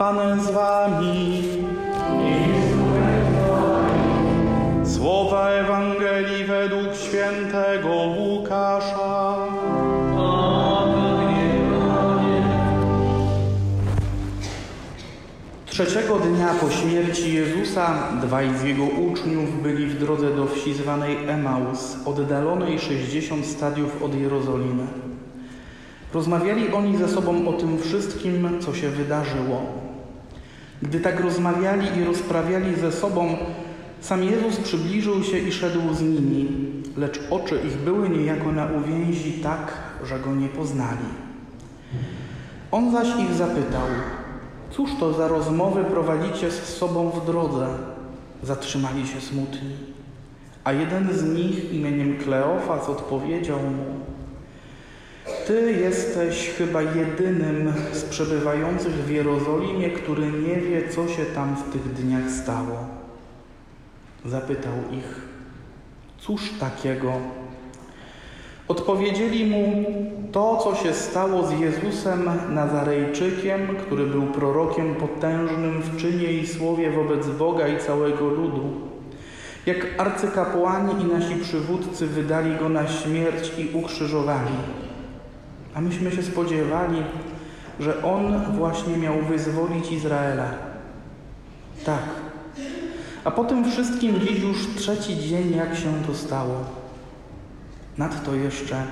Pan z wami. Słowa Ewangelii według świętego Łukasza. Trzeciego dnia po śmierci Jezusa dwaj z jego uczniów byli w drodze do wsi zwanej Emaus, oddalonej 60 stadiów od Jerozolimy. Rozmawiali oni ze sobą o tym wszystkim, co się wydarzyło. Gdy tak rozmawiali i rozprawiali ze sobą, sam Jezus przybliżył się i szedł z nimi, lecz oczy ich były niejako na uwięzi tak, że go nie poznali. On zaś ich zapytał – Cóż to za rozmowy prowadzicie z sobą w drodze? Zatrzymali się smutni. A jeden z nich imieniem Kleofas odpowiedział mu: Ty jesteś chyba jedynym z przebywających w Jerozolimie, który nie wie, co się tam w tych dniach stało. Zapytał ich: Cóż takiego? Odpowiedzieli mu to, co się stało z Jezusem Nazarejczykiem, który był prorokiem potężnym w czynie i słowie wobec Boga i całego ludu. Jak arcykapłani i nasi przywódcy wydali go na śmierć i ukrzyżowali. A myśmy się spodziewali, że on właśnie miał wyzwolić Izraela. Tak. A po tym wszystkim dziś już trzeci dzień, jak się to stało. Nadto jeszcze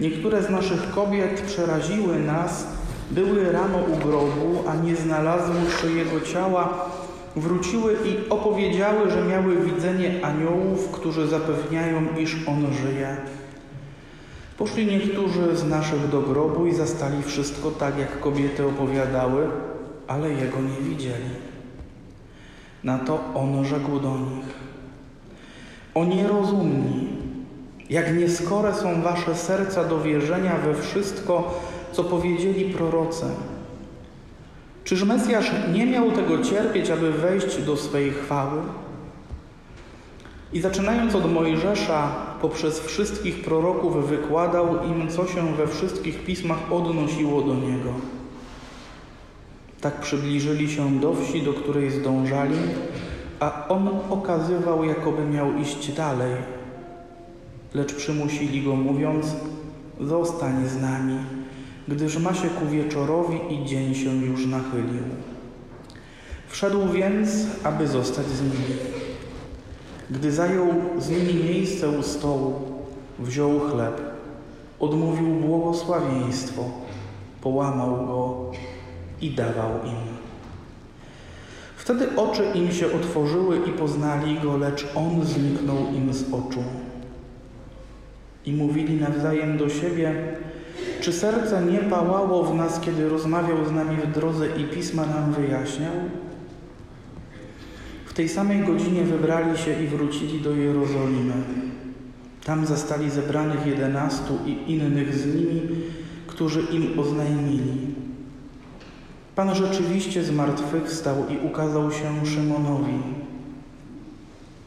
niektóre z naszych kobiet przeraziły nas, były rano u grobu, a nie znalazłszy jego ciała, wróciły i opowiedziały, że miały widzenie aniołów, którzy zapewniają, iż on żyje. Poszli niektórzy z naszych do grobu i zastali wszystko tak, jak kobiety opowiadały, ale jego nie widzieli. Na to on rzekł do nich: O nierozumni, jak nieskore są wasze serca do wierzenia we wszystko, co powiedzieli prorocy. Czyż Mesjasz nie miał tego cierpieć, aby wejść do swej chwały? I zaczynając od Mojżesza, poprzez wszystkich proroków wykładał im, co się we wszystkich pismach odnosiło do niego. Tak przybliżyli się do wsi, do której zdążali, a on okazywał, jakoby miał iść dalej lecz przymusili go, mówiąc: Zostań z nami, gdyż ma się ku wieczorowi i dzień się już nachylił. Wszedł więc, aby zostać z nimi. Gdy zajął z nimi miejsce u stołu, wziął chleb, odmówił błogosławieństwo, połamał go i dawał im. Wtedy oczy im się otworzyły i poznali go, lecz on zniknął im z oczu i mówili nawzajem do siebie, czy serce nie pałało w nas, kiedy rozmawiał z nami w drodze i pisma nam wyjaśniał? Tej samej godzinie wybrali się i wrócili do Jerozolimy. Tam zastali zebranych jedenastu i innych z nimi, którzy im oznajmili. Pan rzeczywiście zmartwychwstał i ukazał się Szymonowi.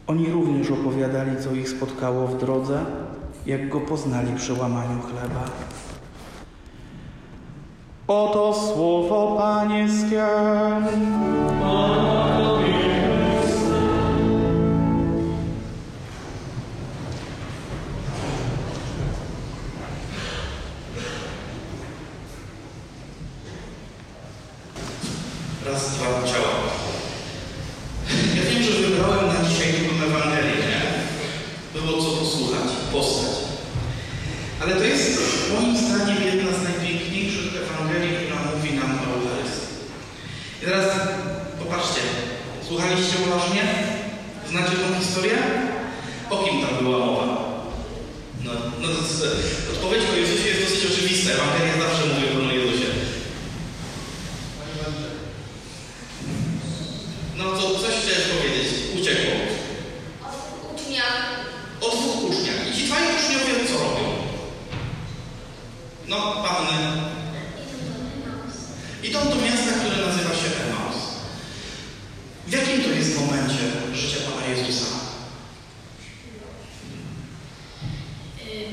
Oni również opowiadali, co ich spotkało w drodze, jak go poznali przy łamaniu chleba. Oto słowo Pańskie. Raz, dwa, ciała. Ja wiem, że wybrałem na dzisiaj tę Ewangelię? Było co posłuchać, postać. Ale to jest moim zdaniem jedna z najpiękniejszych Ewangelii, która mówi nam o Eucharystii. I teraz popatrzcie, słuchaliście uważnie? Znacie tą historię? O kim tam była mowa? No, no to, to, odpowiedź o Jezusie jest dosyć oczywista. Ewangelia zawsze mówi o Panu Jezusie. No to coś chciałeś powiedzieć? Uciekło. O dwóch uczniach. O dwóch uczniach. I ci dwaj uczniowie co robią? No, panny. Idą do miasta, które nazywa się Emaus. W jakim to jest momencie życia Pana Jezusa?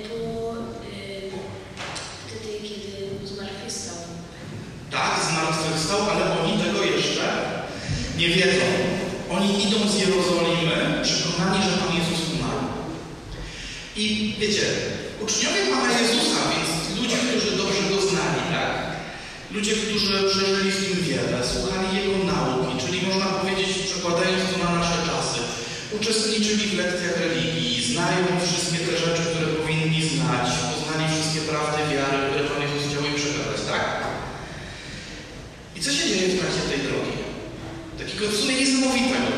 Po y, wtedy, kiedy zmartwychwstał. Tak, zmartwychwstał, ale oni tego jeszcze Nie wiedzą. Oni idą z Jerozolimy, przekonani, że Pan Jezus umarł. I wiecie, uczniowie Pana Jezusa, więc ludzie, którzy dobrze go znali, tak? Ludzie, którzy przeżyli z nim wiele, słuchali jego nauki, czyli można powiedzieć, przekładając to na nasze czasy, uczestniczyli w lekcjach religii, znają wszystkie te rzeczy, które powinni znać, poznali wszystkie prawdy wiary, które Pan Jezus chciał im przekazać, tak? I co się dzieje w trakcie tej drogi? Takiego w sumie niesamowitego.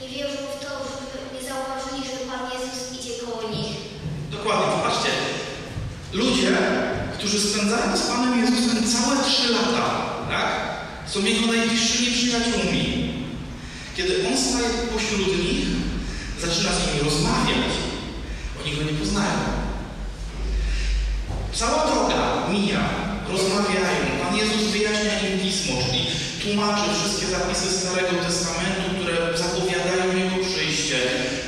Nie wierzą w to, że nie zauważyli, że Pan Jezus idzie koło nich. Dokładnie, popatrzcie. Ludzie, którzy spędzają z Panem Jezusem całe trzy lata, tak? Są Jego najbliższymi przyjaciółmi. Kiedy On staje pośród nich, zaczyna z nimi rozmawiać. Oni Go nie poznają. Cała droga mija, rozmawiają. Pan Jezus wyjaśnia im Pismo, czyli tłumaczy wszystkie zapisy Starego Testamentu, które zapowiadają Jego przyjście.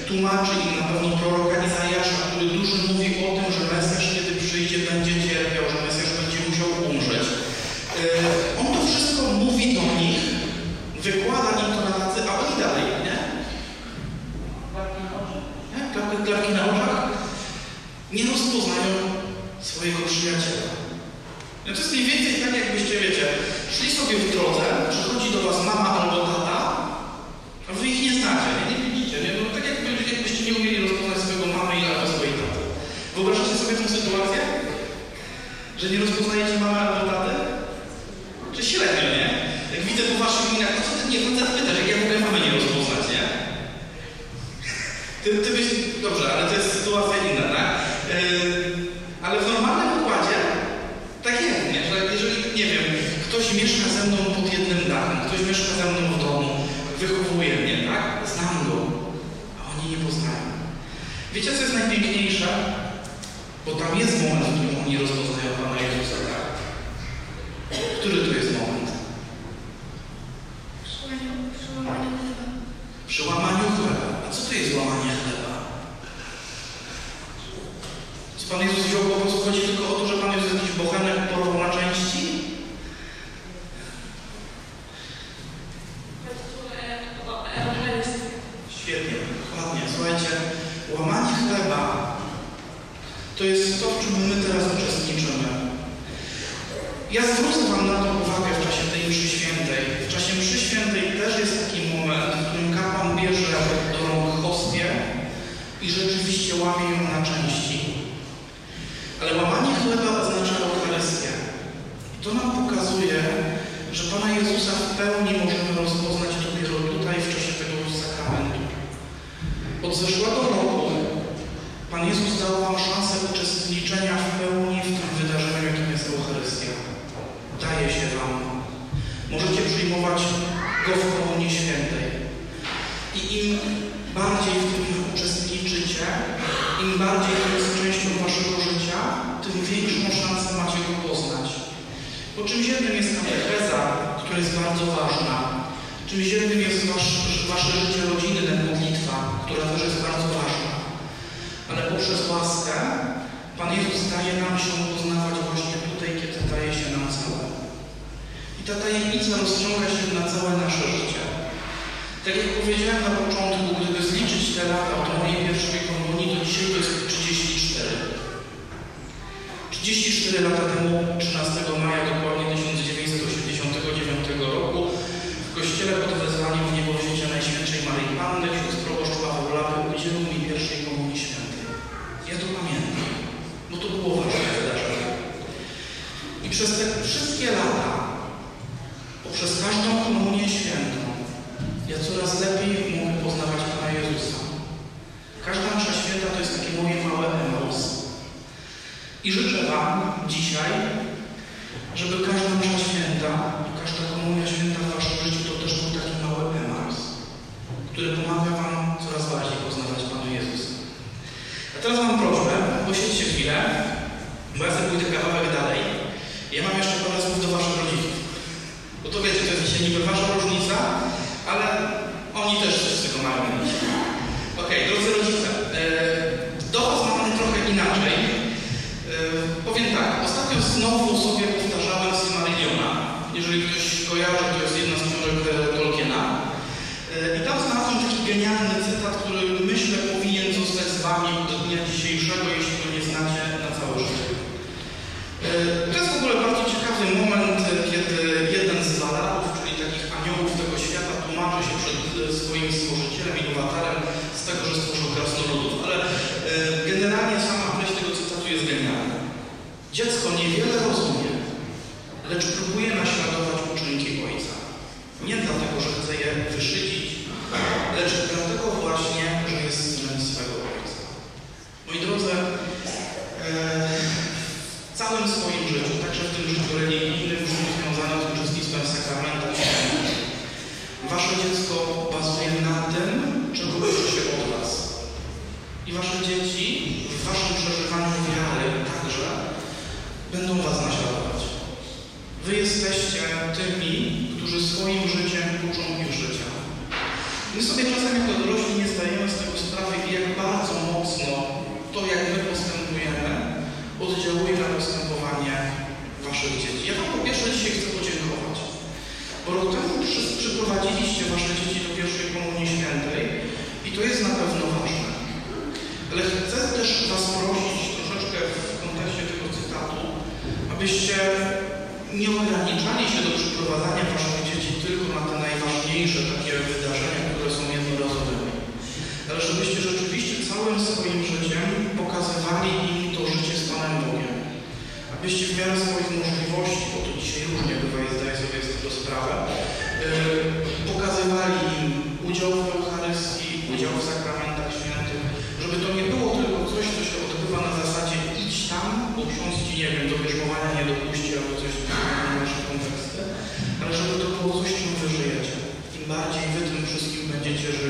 Tłumaczy im na pewno proroka Izajasza, który dużo mówi o tym, że Mesjasz, kiedy przyjdzie, będzie cierpiał, że Mesjasz będzie musiał umrzeć. Yy, On to wszystko mówi do nich, wykłada im to na tacy, a oni dalej, nie? Nie? Klapki, klapki na oczach? Nie rozpoznają swojego przyjaciela. No to jest mniej więcej tak, jakbyście, wiecie, szli sobie w drodze, przychodzi do was mama albo tata, a wy ich nie znacie, nie, nie widzicie, nie? No tak jakby, jakbyście nie umieli rozpoznać swojego mamy i albo swojej taty. Wyobrażacie sobie tę sytuację? Że nie rozpoznajecie mamy albo taty? Czy średnio, nie? Jak widzę po waszych minach, no co ty nie facet pytasz, jak ja w ogóle mamy nie rozpoznać, nie? Ty, ty byś, dobrze, ale to jest sytuacja inna, tak? Yy, ale w normalnym układzie tak jest, nie? Że jeżeli, nie wiem, ktoś mieszka ze mną pod jednym dachem, ktoś mieszka ze mną w domu, wychowuje mnie, tak? Znam go, a oni nie poznają. Wiecie, co jest najpiękniejsze? Bo tam jest moment, w którym oni rozpoznają Pana Jezusa, tak? Który to jest moment? Przy łamaniu chleba. A co to jest łamanie chleba? Czy Pan Jezus wziął po prostu chodzi tylko o to, że Pan Jezus jakiś bochenek porwał na części? Świetnie, dokładnie. Słuchajcie, łamanie chleba to jest to, w czym my teraz uczestniczymy. Ja zwrócę Wam na to uwagę w czasie tej mszy świętej. W czasie mszy świętej też jest taki moment, w którym kapłan bierze do rąk hostię i rzeczywiście łamie ją na części. Ale łamanie chleba oznacza Eucharystię. To nam pokazuje, że Pana Jezusa w pełni możemy rozpoznać dopiero tutaj, w czasie tego sakramentu. Od zeszłego roku Pan Jezus dał Wam szansę uczestniczenia w pełni w tym wydarzeniu, jakim jest Eucharystia. Daje się Wam. Możecie przyjmować Go w pełni świętej. I im bardziej w tym uczestniczycie, im bardziej to jest częścią Waszego życia, tym większą szansę macie Go poznać. Bo czymś jednym jest katecheza, która jest bardzo ważna. Czymś jednym jest wasz, Wasze życie rodzinne, modlitwa, która też jest bardzo ważna. Ale poprzez łaskę Pan Jezus daje nam się poznawać właśnie tutaj, kiedy daje się nam całe. I ta tajemnica rozciąga się na całe nasze życie. Tak jak powiedziałem na początku, gdyby zliczyć te lata od mojej pierwszej komunii, to dzisiaj to jest 34. 34 lata temu, 13 maja dokładnie 1989 roku, w kościele pod wezwaniem w niebożycie Najświętszej Maryi Panny ksiądz proboszcz Paweł Lapy udzielił mi pierwszej komunii świętej. Ja to pamiętam, bo to było ważne wydarzenie. I przez te wszystkie lata, poprzez każdą komunię świętą, ja coraz lepiej mogę poznawać Pana Jezusa. Każda msza święta to jest takie moje małe emaus. I życzę Wam dzisiaj, żeby każda msza święta, każda komunia święta w Waszym życiu to też był taki mały emaus, który pomaga Wam coraz bardziej poznawać Pana Jezusa. A teraz mam prośbę, posiedźcie chwilę, bo ja sobie pójdę kawałek dalej. Ja mam jeszcze parę słów do waszych rodziców. Bo to wiecie, to jest niby wasza różnica, ale oni też z tego mają Okej, okay, drodzy rodzice, e, do was trochę inaczej. E, powiem tak, ostatnio znowu sobie powtarzałem z Maryliona. Jeżeli ktoś kojarzy, to jest jedna z książek e, Tolkiena. I tam znalazłem taki genialny cytat, który myślę powinien zostać z wami do dnia dzisiejszego. Dzieci. Ja wam po pierwsze dzisiaj chcę podziękować, bo rok temu przy- przyprowadziliście wasze dzieci do pierwszej komunii świętej i to jest na pewno ważne. Ale chcę też was prosić troszeczkę w kontekście tego cytatu, abyście nie ograniczali się do przyprowadzania waszych dzieci tylko na te najważniejsze takie wydarzenia, które są jednorazowymi. Ale żebyście rzeczywiście całym swoim życiem pokazywali im to życie z Panem Bogiem byście w miarę swoich możliwości, bo to dzisiaj różnie bywa i zdaję tak, sobie z tego sprawę, e, pokazywali im udział w Eucharystii, udział w sakramentach świętych, żeby to nie było tylko coś, co się odbywa na zasadzie idź tam, bo ksiądz ci, nie wiem, do bierzmowania nie dopuści albo coś na nasze konwersje, ale żeby to było coś, czym wy żyjecie. Im bardziej wy tym wszystkim będziecie żyć.